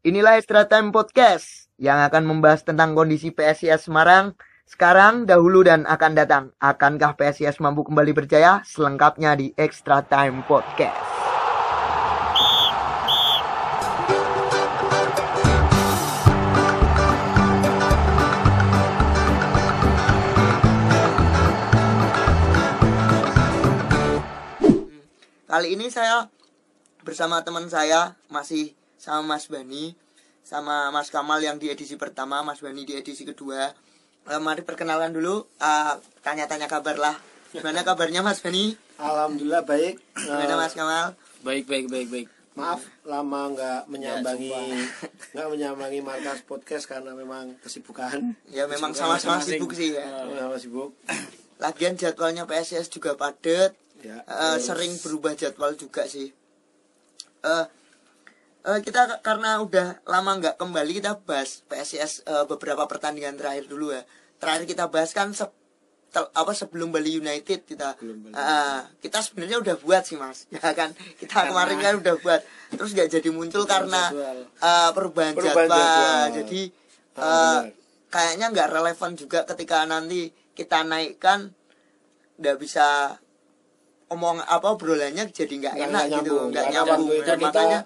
Inilah Extra Time Podcast yang akan membahas tentang kondisi PSIS Semarang sekarang, dahulu, dan akan datang. Akankah PSIS mampu kembali berjaya? Selengkapnya di Extra Time Podcast. Kali ini saya bersama teman saya masih sama Mas Bani sama Mas Kamal yang di edisi pertama, Mas Bani di edisi kedua. Eh, mari perkenalkan dulu, eh, tanya-tanya kabar lah. Gimana kabarnya Mas Bani? Alhamdulillah baik. Gimana Mas Kamal? Baik, baik, baik, baik. Maaf lama nggak menyambangi Ya, nggak menyambangi markas podcast karena memang kesibukan. Ya memang sama-sama sibuk sih ya. Sama sibuk. Lagian jadwalnya PSIS juga padat, Ya. eh, terus sering berubah jadwal juga sih. Eh eh, kita karena udah lama nggak kembali kita bahas PSIS eh, beberapa pertandingan terakhir dulu ya. Terakhir kita bahas kan se- tel- apa sebelum Bali United kita Bali Eh, kita sebenarnya udah buat sih mas ya kan kita kemarin kan udah buat terus nggak jadi muncul karena jadwal. eh, perubahan, Perubahan jadwal. jadwal. jadi Ah, benar. kayaknya nggak relevan juga ketika nanti kita naikkan nggak bisa omong apa obrolannya jadi nggak enak gitu nggak Karena nyambung Nah, kita makanya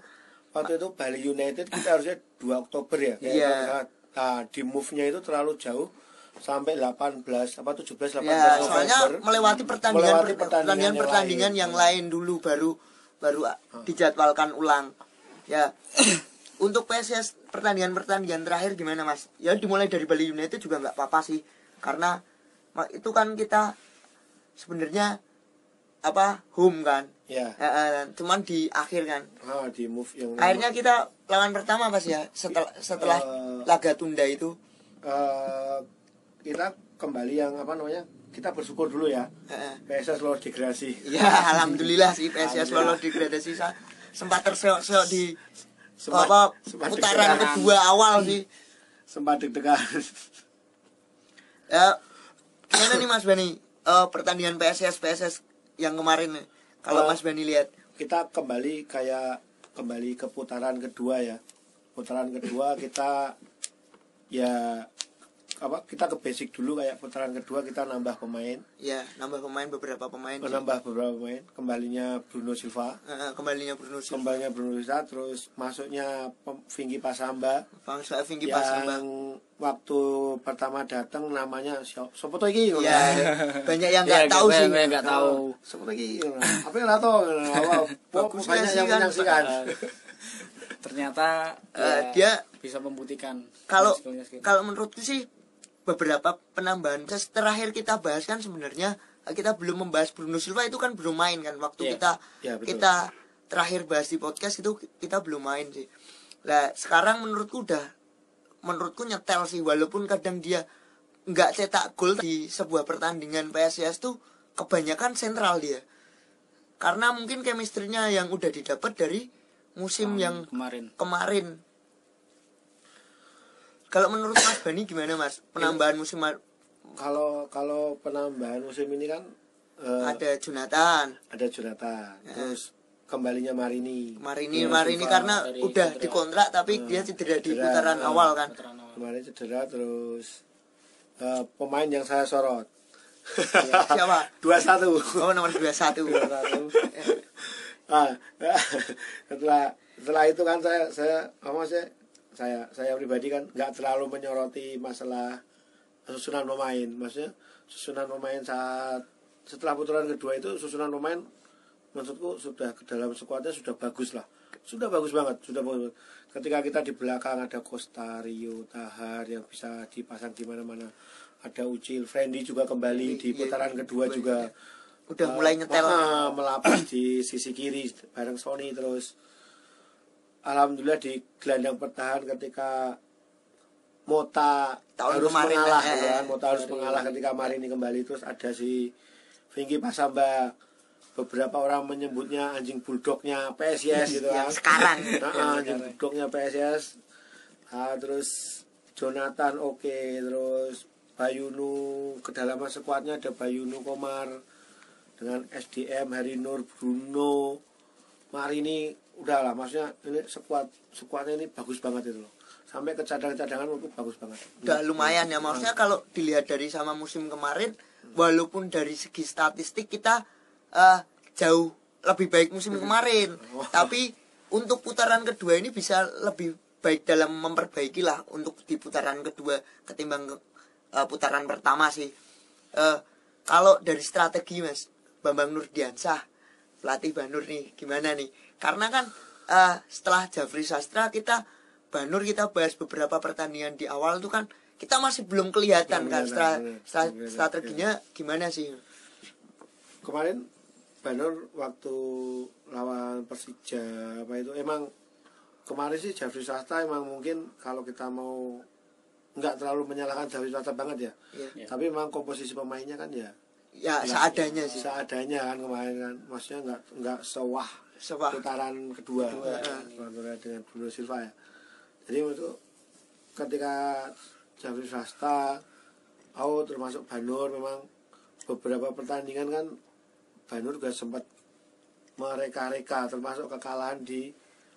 waktu itu Bali United kita harusnya 2 Oktober ya. Iya. Nah, di move-nya itu terlalu jauh sampai 18 apa 17 18 ya November. soalnya melewati pertandingan Melewati per- pertandingan pertandingan yang pertandingan lain. yang lain dulu baru baru ah, dijadwalkan ulang ya untuk PSS pertandingan pertandingan terakhir gimana mas ya dimulai dari Bali United juga nggak apa-apa sih karena itu kan kita sebenarnya apa home kan Ya. Ya, eh, cuman di akhir kan Ah, di move yang akhirnya kita lawan pertama pas ya setelah setelah Eh, laga tunda itu eh, kita kembali yang apa namanya? Kita bersyukur dulu ya. Eh. PSS lolos degradasi. Ya, alhamdulillah sih PSS lolos degradasi sempat terseok-seok di Sempat- apa sempat putaran kedua awal sih. Sempat deg-degan. Ya, gimana nih Mas Bani? Eh, pertandingan PSS PSS yang kemarin nih. Kalau Oh. Mas Bani lihat, kita kembali kayak kembali ke putaran kedua ya putaran kedua kita ya apa kita ke basic dulu kayak putaran kedua kita nambah pemain. Ya nambah pemain beberapa pemain. sih. menambah beberapa pemain. Kembalinya Bruno Silva. Eh, kembalinya Bruno Silva, kembalinya Bruno Silva terus masuknya Vinky Pasamba. Bangsa Vinky yang Pasamba. waktu pertama datang namanya siapa? To iki? Ya, banyak yang nggak Ya, tahu sih. banyak yang nggak tahu. sopo to iki? Apa yang tahu Bagus banyak sih yang kan. menyaksikan. Ternyata Eh, ya, dia bisa membuktikan kalau kalau menurutku sih beberapa penambahan terakhir kita bahas kan sebenarnya eh, kita belum membahas Bruno Silva itu kan belum main kan waktu Iya. kita Iya, betul. kita terakhir bahas di podcast itu kita belum main sih lah sekarang menurutku udah menurutku nyetel sih walaupun kadang dia nggak cetak gol di sebuah pertandingan PSIS tuh kebanyakan sentral dia karena mungkin chemistry-nya yang udah didapat dari musim Tahun yang kemarin kemarin. Kalau menurut Mas Bani gimana Mas? Penambahan musim kalau kalau penambahan musim ini kan eh, ada Jonathan, ada Jonathan terus kembalinya Marini Marini, Iya, Marini karena dari udah cedera. dikontrak tapi dia cedera di putaran eh, awal kan. Awal. kemarin cedera terus eh, pemain yang saya sorot Ya, siapa? dua satu Oh nomor 21. ah, setelah setelah itu kan saya saya apa sih saya saya pribadi kan nggak terlalu menyoroti masalah susunan pemain maksudnya susunan pemain saat setelah putaran kedua itu susunan pemain maksudku sudah ke dalam skuadnya sudah bagus lah sudah bagus banget sudah bagus banget. ketika kita di belakang ada Costa Rio Tahar yang bisa dipasang di mana-mana ada Ucil Friendly juga kembali di Iya, putaran iya, kedua iya. juga Udah Eh, mulai nyetel. ah, melapas di sisi kiri bareng Sony terus alhamdulillah di gelandang pertahanan ketika Mota Tahun harus kemarin, mengalah eh, ya kan? Mota harus mengalah ketika Marini kembali. Terus ada si Vinky Pasamba beberapa orang menyebutnya anjing bulldognya PSIS gitu kan. sekarang. Nah, anjing bulldognya PSIS Ah, terus Jonathan oke. Terus Bayunu kedalaman sekuatnya ada Bayunu Komar dengan SDM Hari Nur Bruno Marini udah lah maksudnya ini sekuat sekuatnya ini bagus banget itu loh. Sampai ke cadangan-cadangan itu bagus banget. Udah lumayan ya maksudnya kalau dilihat dari sama musim kemarin walaupun dari segi statistik kita eh, jauh lebih baik musim kemarin. Tapi untuk putaran kedua ini bisa lebih baik dalam memperbaiki lah untuk di putaran kedua ketimbang eh, putaran pertama sih. Eh, kalau dari strategi mas Bambang Nurdiansah pelatih Banur nih gimana nih karena kan eh, setelah Jafri Sastra kita Banur kita bahas beberapa pertandingan di awal tuh kan kita masih belum kelihatan kan stra- stra- Belum kelihatan, strateginya gimana sih? Kemarin Banur waktu lawan Persija apa itu emang kemarin sih Jafri Sasta emang mungkin kalau kita mau nggak terlalu menyalahkan Jafri Sasta banget ya. Iya. Iya. tapi memang komposisi pemainnya kan ya. Ya seadanya sih. Seadanya kan kemarin kan. Maksudnya nggak nggak sewah Sewah. putaran kedua, Kedua, Putaran dengan Bruno Silva ya jadi itu ketika Jafri Sasta out termasuk Banur memang beberapa pertandingan kan Banur juga sempat mereka-reka termasuk kekalahan di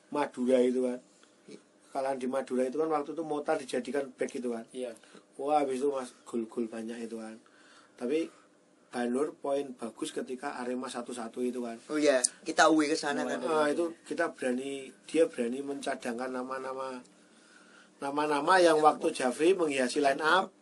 Madura itu kan kekalahan di Madura itu kan waktu itu Mota dijadikan back itu kan Iya. Wah habis itu mas gol-gol banyak itu kan. Tapi Banur poin bagus ketika Arema satu-satu itu kan. oh ya kita away ke sana kan. Nah, itu kita berani dia berani mencadangkan nama-nama nama-nama yang waktu Jafri menghiasi line up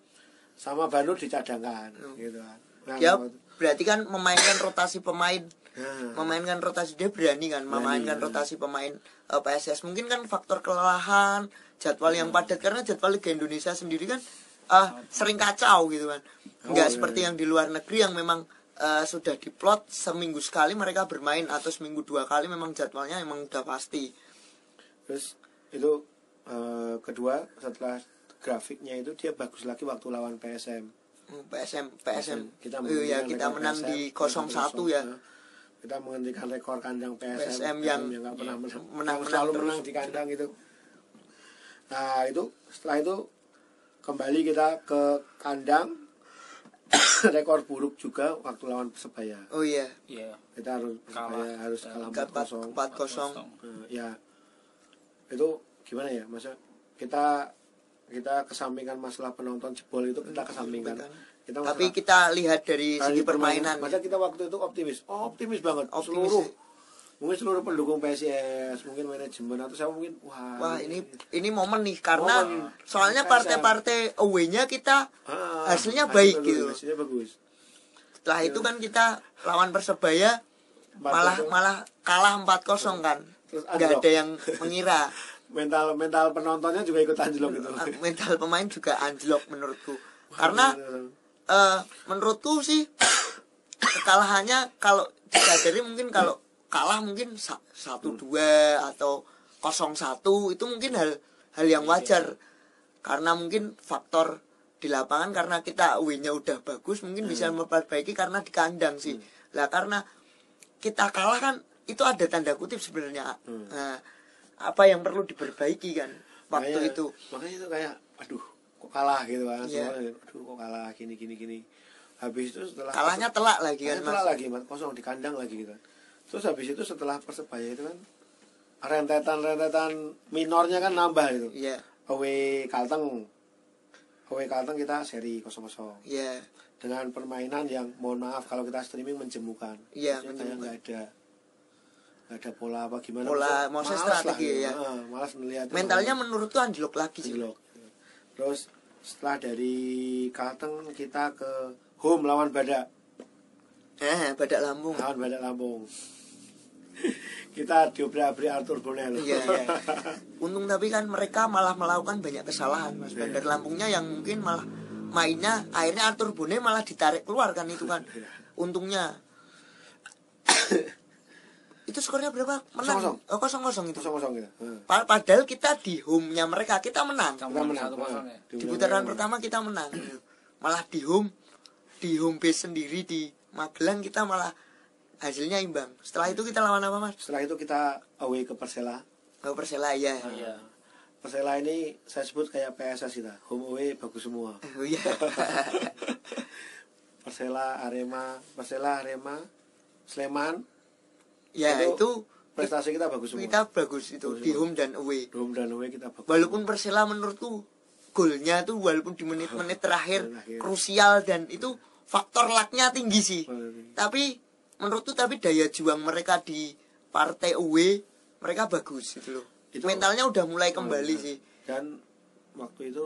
sama Banur dicadangkan gitu kan. Nah, ya waktu- berarti kan memainkan rotasi pemain nah, memainkan rotasi dia berani kan memainkan Berani, rotasi pemain eh, PSS mungkin kan faktor kelelahan jadwal yang padat karena jadwal Liga Indonesia sendiri kan eh, sering kacau gitu kan. Nggak Oh, iya, seperti iya. yang di luar negeri yang memang eh, sudah diplot seminggu sekali mereka bermain atau seminggu dua kali memang jadwalnya memang udah pasti. Terus itu eh, kedua setelah grafiknya itu dia bagus lagi waktu lawan PSM. Hmm, PSM PSM kita Oh, ya menghentikan kita rekor menang PSM, di 01 ya kita menghentikan rekor kandang PSM, PSM yang- nggak pernah menang, menang- yang selalu menang menang di kandang itu. Nah itu setelah itu kembali kita ke kandang. Rekor buruk juga waktu lawan persebaya. Oh iya. Iya. kita harus Kalah. Persebaya harus kalah empat 4-0 empat kosong. Ya itu gimana ya? Masa kita kita kesampingkan masalah penonton jebol itu kita kesampingkan. kita tapi kita lihat dari segi permainan. Masa kita waktu itu optimis, oh, optimis banget. Optimis. Seluruh mungkin seluruh pendukung PSIS, mungkin manajemen atau saya mungkin wah. Wah ini ini momen nih karena Momen. soalnya partai-partai away-nya kita Ah, hasilnya hasil baik bagus, gitu. Hasilnya bagus. setelah itu kan kita lawan persebaya malah 4-0. malah kalah 4-0 kan Terus nggak ada yang mengira Mental mental penontonnya juga ikut anjlok gitu. mental pemain juga anjlok menurutku karena eh, menurutku sih kekalahannya kalau disadari mungkin kalau kalah mungkin sa- satu dua atau kosong satu itu mungkin hal hal yang wajar. Karena mungkin faktor di lapangan karena kita away-nya udah bagus mungkin bisa memperbaiki karena di kandang sih. Lah karena kita kalah kan itu ada tanda kutip sebenarnya. Nah, apa yang perlu diperbaiki kan waktu Makanya- itu? makanya itu kayak aduh kok kalah gitu kan. Iya. Semua, aduh kok kalah gini gini gini. Habis itu setelah kalahnya telak lagi kan mas? lagi kosong di kandang lagi gitu. Terus habis itu setelah persebaya itu kan rentetan-rentetan minornya kan nambah gitu. iya Away Kalteng. Away Kalteng kita seri kosong-kosong. iya Dengan permainan yang mohon maaf kalau kita streaming menjemukan. Iya, kayak menjemukan. nggak ada nggak ada pola apa gimana. Pola, maksudnya malas lah strategi gitu. ya. Heeh, malas melihat. mentalnya menurutku anjlok lagi Anjlok. Terus setelah dari Kalteng kita ke home lawan Badak. Eh badak lambung lawan Badak Lampung. kita diobrak-abrik Arthur Bonel. iya iya untung tapi kan mereka malah melakukan banyak kesalahan mas Iya. bandar lampungnya yang mungkin malah mainnya akhirnya Arthur Bone malah ditarik keluar kan itu kan Iya. untungnya itu skornya berapa menang Kosong-kosong. oh kosong kosong itu Kosong-kosong kita. Heeh. Pa- padahal kita di home nya mereka kita menang Kita Kita menang kosong ya. Heeh. di putaran pertama kita menang malah di home di home base sendiri di Magelang kita malah hasilnya imbang setelah itu kita lawan apa mas Setelah itu kita away ke Persela. oh Persela ya Iya. Persela ini saya sebut kayak PSS kita. Home away bagus semua. oh iya Persela, Arema, Persela, Arema, Sleman. ya Itu- itu prestasi kita bagus semua kita bagus itu Bagus di semua. home dan away home dan away kita bagus walaupun Persela menurutku golnya tuh walaupun di menit-menit terakhir Terakhir. krusial dan itu faktor lucknya tinggi sih. Semua. tapi menurutku tapi daya juang mereka di partai away mereka bagus gitu loh. Itu- mentalnya udah mulai Oh, kembali iya. sih. Dan waktu itu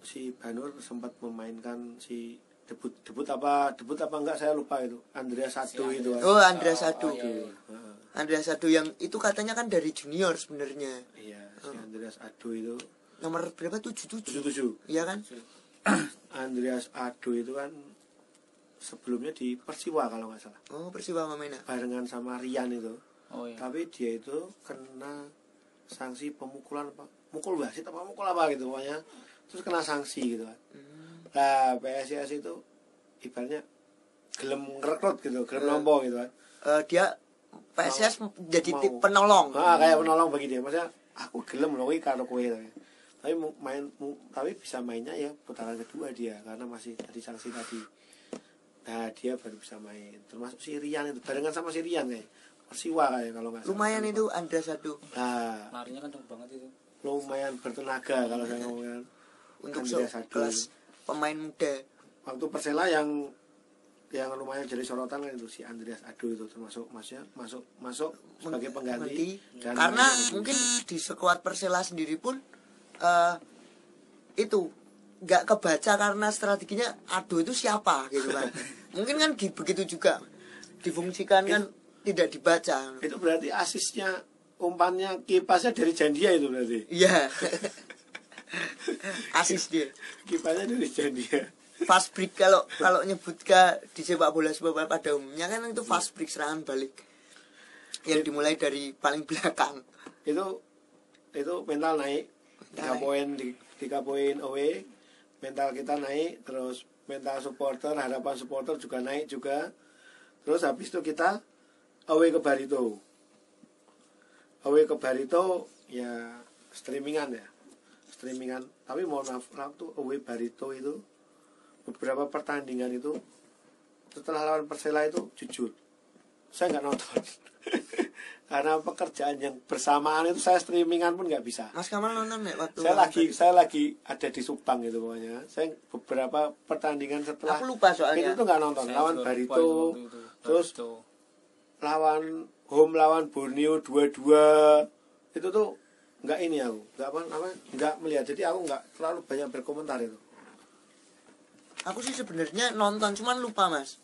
si Banur sempat memainkan si debut debut apa debut apa enggak saya lupa itu. Andrea Sadu itu kan. oh Andrea Sadu. Oh, iya, iya. Heeh. Andrea Sadu yang itu katanya kan dari junior sebenarnya. Iya si Andreas Ado itu. Nomor berapa? Tujuh tujuh? Tujuh tujuh. Iya kan? Andreas Ado itu kan sebelumnya di Persiwa kalau nggak salah. Oh Persiwa Mamena. Barengan sama Rian itu. Oh iya. tapi dia itu kena sanksi pemukulan apa mukul wasit apa mukul apa gitu pokoknya. Terus kena sanksi gitu kan nah PSIS itu ibaratnya gelem ngerekrut gitu gelem nompo gitu kan Eh, dia PSS jadi Mau. penolong. Ah kayak penolong bagi dia. Maksudnya aku gelem loh karo kowe tapi. Main tapi bisa mainnya ya putaran kedua dia karena masih tadi sanksi tadi nah dia baru bisa main. Termasuk si Rian itu barengan sama si Rian kayak Persiwa kayak kalau nggak salah. lumayan itu Andrea Sadu nah. Larinya kenceng banget itu. lumayan bertenaga kalau saya ngomongin untuk Sadu. kelas pemain muda. Waktu Persela yang yang lumayan jadi sorotan kan itu si Andreas Ado itu termasuk masnya masuk masuk sebagai pengganti dan karena mungkin di sekuat Persela sendiri pun eh, itu nggak kebaca karena strateginya Ado itu siapa? gitu kan. Mungkin kan gi- begitu juga difungsikan kan tidak dibaca. itu berarti asisnya umpannya kipasnya dari Jandia itu berarti? Iya. Asis dia. Kipasnya dari Jandia. Fast break kalau kalau nyebut ke di sepak bola sepak pada umumnya kan itu fast break serangan balik. Yang dimulai dari paling belakang. Itu itu mental naik. Tiga poin tiga poin away mental kita naik terus mental supporter harapan supporter juga naik juga. Terus habis itu kita away ke Barito. Away ke Barito ya streamingan ya. Streamingan. Tapi mohon maaf waktu away Barito itu beberapa pertandingan itu setelah lawan Persela itu jujur saya nggak nonton. Karena pekerjaan yang bersamaan itu saya streamingan pun nggak bisa. Mas Kamal nonton ya waktu saya lagi saya lagi ada di Subang gitu pokoknya. Saya beberapa pertandingan setelah aku lupa itu soalnya tuh nggak nonton. Saya lawan Barito itu itu. terus Barito. lawan home lawan Borneo dua-dua. Itu tuh nggak ini aku nggak apa namanya nggak melihat. Jadi aku nggak terlalu banyak berkomentar itu. Aku sih sebenarnya nonton cuman lupa mas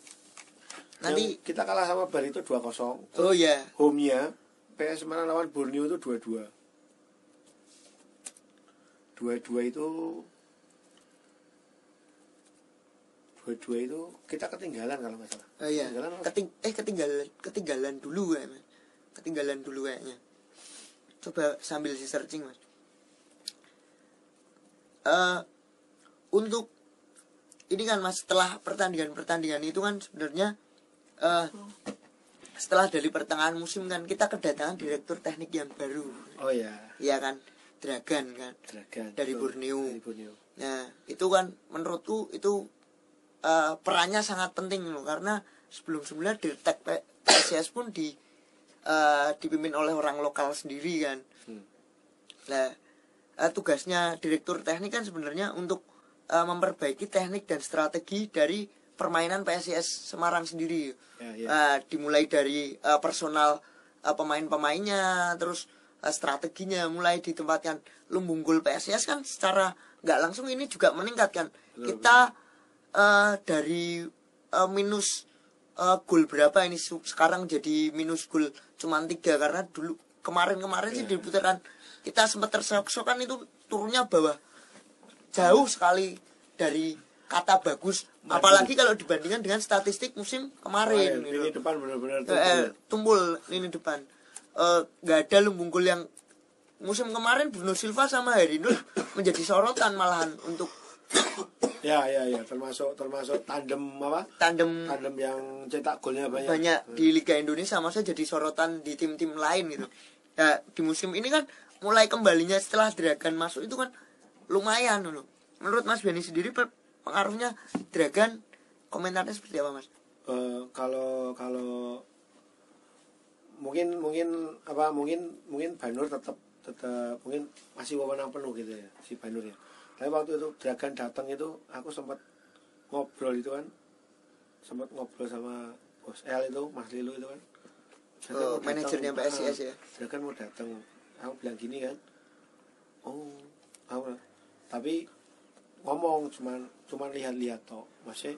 nanti Yang kita kalah sama Barito 2-0 oh ya home-nya PS Semarang lawan Borneo itu dua-dua dua-dua itu dua-dua itu kita ketinggalan kalau nggak salah. Oh ya ketinggalan? Keting eh ketinggalan ketinggalan dulu ya mas. Ketinggalan dulu kayaknya. Coba sambil si searching mas. Eh untuk ini kan mas setelah pertandingan pertandingan itu kan sebenarnya eh setelah dari pertengahan musim kan kita kedatangan direktur teknik yang baru oh ya ya kan Dragan kan Dragan Dari Betul. Borneo. dari Borneo Nah, itu kan menurutku itu eh, perannya sangat penting loh karena sebelum sebelumnya Dirtek P- PSIS pun di eh, dipimpin oleh orang lokal sendiri kan. Hmm. Nah, tugasnya direktur teknik kan sebenarnya untuk eh, memperbaiki teknik dan strategi dari permainan PSIS Semarang sendiri. Ya, ya. Eh, dimulai dari eh, personal eh, pemain-pemainnya, terus eh, strateginya mulai ditempatkan lumbung gol PSIS kan secara nggak langsung ini juga meningkatkan. Kita eh, dari eh, minus eh, gol berapa ini sekarang jadi minus gol cuman tiga karena dulu kemarin-kemarin sih Iya. diputarkan kita sempat tersok kan itu turunnya bawah jauh sekali dari kata bagus. Apalagi kalau dibandingkan dengan statistik musim kemarin gitu. ini depan benar-benar Eh, eh, tumpul. lini depan. Eh, nggak ada lumbung gol yang musim kemarin Bruno Silva sama Herinul menjadi sorotan malahan untuk ya ya ya termasuk termasuk tandem apa? Tandem tandem yang cetak golnya banyak. banyak di Liga Indonesia masa jadi sorotan di tim-tim lain gitu. Ya di musim ini kan mulai kembalinya setelah Dragan masuk itu kan lumayan loh. Menurut Mas Benny sendiri pengaruhnya Dragan komentarnya seperti apa Mas? Eh, kalau kalau mungkin mungkin apa mungkin mungkin Banur tetap tetap mungkin masih wewenang penuh gitu ya si Banur ya tapi waktu itu Dragan datang itu aku sempat ngobrol itu kan sempat ngobrol sama bos L itu Mas Lilu itu kan Dragan Oh, datang, manajernya PSIS ya? Dragan mau datang aku bilang gini kan oh aku tapi ngomong cuman cuman lihat-lihat toh. Masih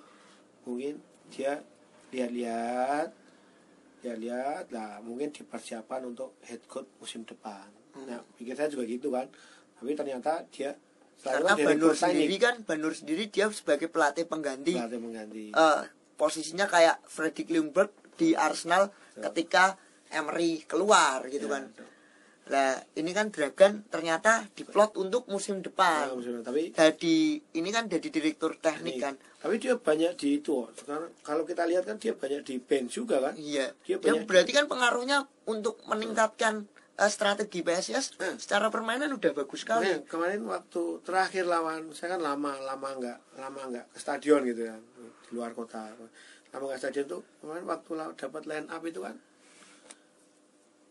mungkin dia lihat-lihat ya lihat lah mungkin dipersiapkan untuk head coach musim depan. Nah pikir saya juga gitu kan. Tapi ternyata dia karena Banur sendiri kan Banur sendiri dia sebagai pelatih pengganti. Pelatih mengganti eh, posisinya kayak Freddy Ljungberg di Arsenal ketika Emery keluar gitu Ya, kan. betul. Lah ini kan Dragan ternyata diplot untuk musim Nah, depan maksudnya, tapi jadi ini kan jadi direktur teknik ini- kan. Tapi dia banyak di itu oh. sekarang kalau kita lihat kan dia banyak di bench juga kan? Iya. Dia dia banyak- berarti kan pengaruhnya untuk meningkatkan eh, strategi PSIS Hmm. secara permainan udah bagus sekali. Makanya kemarin waktu terakhir lawan saya kan lama lama nggak lama nggak ke stadion gitu kan di luar kota. Lama nggak stadion tuh kemarin waktu dapat line up itu kan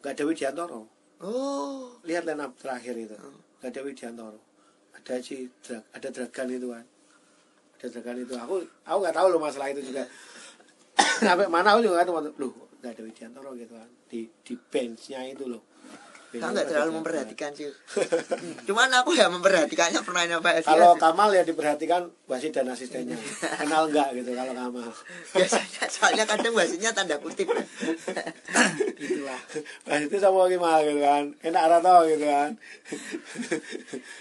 nggak ada Widiantoro oh lihat line terakhir itu. Nggak ada Widiantoro. Ada si Dra- ada Dragan itu kan ada Dragan itu. Aku aku nggak tahu loh masalah itu juga. Sampai mana aku juga kan waktu loh nggak ada Widiantoro gitu kan di di benchnya itu loh Benchnya nggak ada terlalu memperhatikan sih cuman aku ya memperhatikannya permainan PSIS Kalau Kamal ya diperhatikan wasit dan asistennya. Kenal enggak gitu kalau Kamal. biasanya soalnya kadang wasitnya tanda kutip Itulah. Wasit itu sama Kamal gitu kan. Enak atau gitu kan.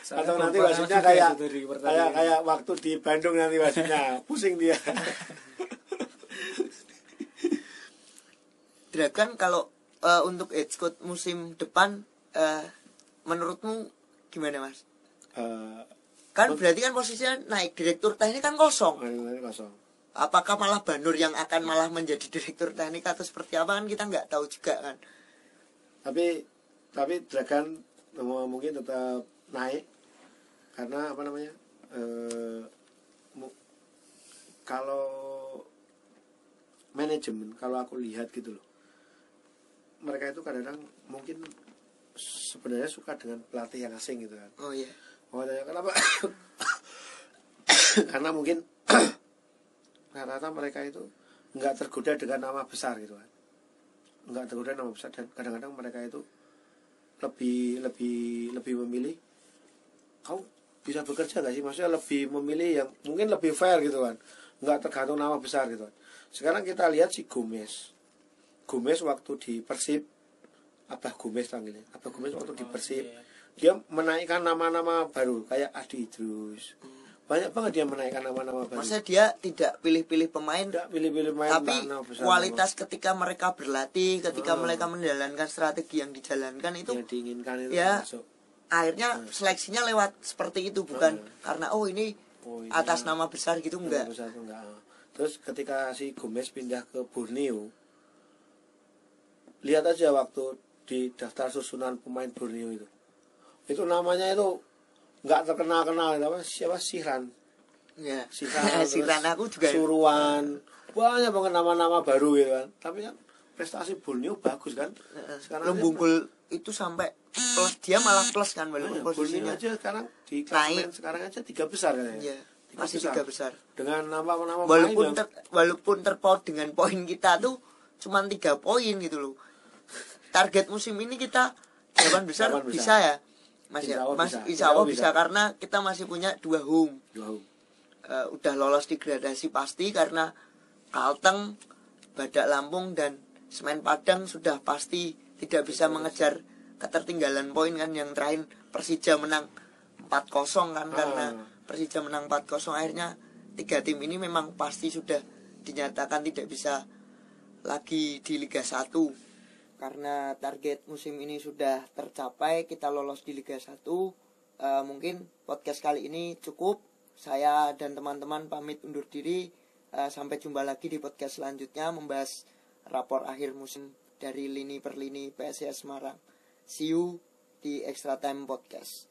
Soalnya Atau nanti wasitnya pernah kayak kayak kayak waktu di Bandung nanti wasitnya pusing dia. Dragan kalau eh, untuk head coach musim depan eh, menurutmu gimana mas? Eh, Kan berarti kan posisinya naik direktur teknik kan kosong. kosong. Apakah malah Banur yang akan malah menjadi direktur teknik atau seperti apa kan kita nggak tahu juga kan. Tapi tapi Dragan mungkin tetap naik karena apa namanya? Mu- kalau manajemen kalau aku lihat gitu loh mereka itu kadang-kadang mungkin sebenarnya suka dengan pelatih yang asing gitu kan. Oh iya. oh ya, kenapa? Karena mungkin rata-rata mereka itu nggak tergoda dengan nama besar gitu kan. Nggak tergoda nama besar dan kadang-kadang mereka itu lebih lebih lebih memilih. Kau bisa bekerja gak sih? Maksudnya lebih memilih yang mungkin lebih fair gitu kan. Nggak tergantung nama besar gitu kan. Sekarang kita lihat si Gomez Gomez waktu di Persib Abah Gomez panggilnya. Abah Gomez waktu di Oh, Persib iya. dia menaikkan nama-nama baru kayak Adi Idrus. Banyak banget dia menaikkan nama-nama baru. Maksudnya dia tidak pilih-pilih pemain tidak pilih-pilih main tapi nama kualitas ketika mereka berlatih, ketika Oh. mereka menjalankan strategi yang dijalankan nama itu yang diinginkan itu ya, masuk akhirnya seleksinya lewat seperti itu bukan karena oh ini Oh, ini atas nama besar gitu Nama enggak. besar itu enggak. Terus ketika si Gomez pindah ke Borneo lihat aja waktu di daftar susunan pemain Borneo itu. Itu namanya itu nggak terkenal kenal apa siapa? Sihran Ya. Sihran terus aku juga. Suruhan. Banyak banget nama-nama baru gitu kan. Tapi kan prestasi Borneo bagus kan. Sekarang Lumbunggul itu sampai plus. Dia malah plus kan walaupun Iya, Borneo posisinya aja sekarang di Naik. klasemen sekarang aja tiga besar kan Iya, masih tiga besar. dengan nama-nama walaupun ter, walaupun terpaut dengan poin kita tuh cuma tiga poin gitu loh target musim ini kita delapan besar, besar. bisa ya mas Insya ya Allah mas bisa. insya Insya Allah bisa. bisa. karena kita masih punya dua home yang Wow. Eh, udah lolos degradasi pasti karena Kalteng Badak Lampung dan Semen Padang sudah pasti tidak bisa mengejar ketertinggalan poin kan yang terakhir Persija menang 4-0 kan karena Ah. Persija menang 4-0 akhirnya tiga tim ini memang pasti sudah dinyatakan tidak bisa lagi di Liga 1 karena target musim ini sudah tercapai kita lolos di Liga 1 Eh, mungkin podcast kali ini cukup. Saya dan teman-teman pamit undur diri Eh, sampai jumpa lagi di podcast selanjutnya membahas rapor akhir musim dari lini per lini PSIS Semarang. See you di Extra Time Podcast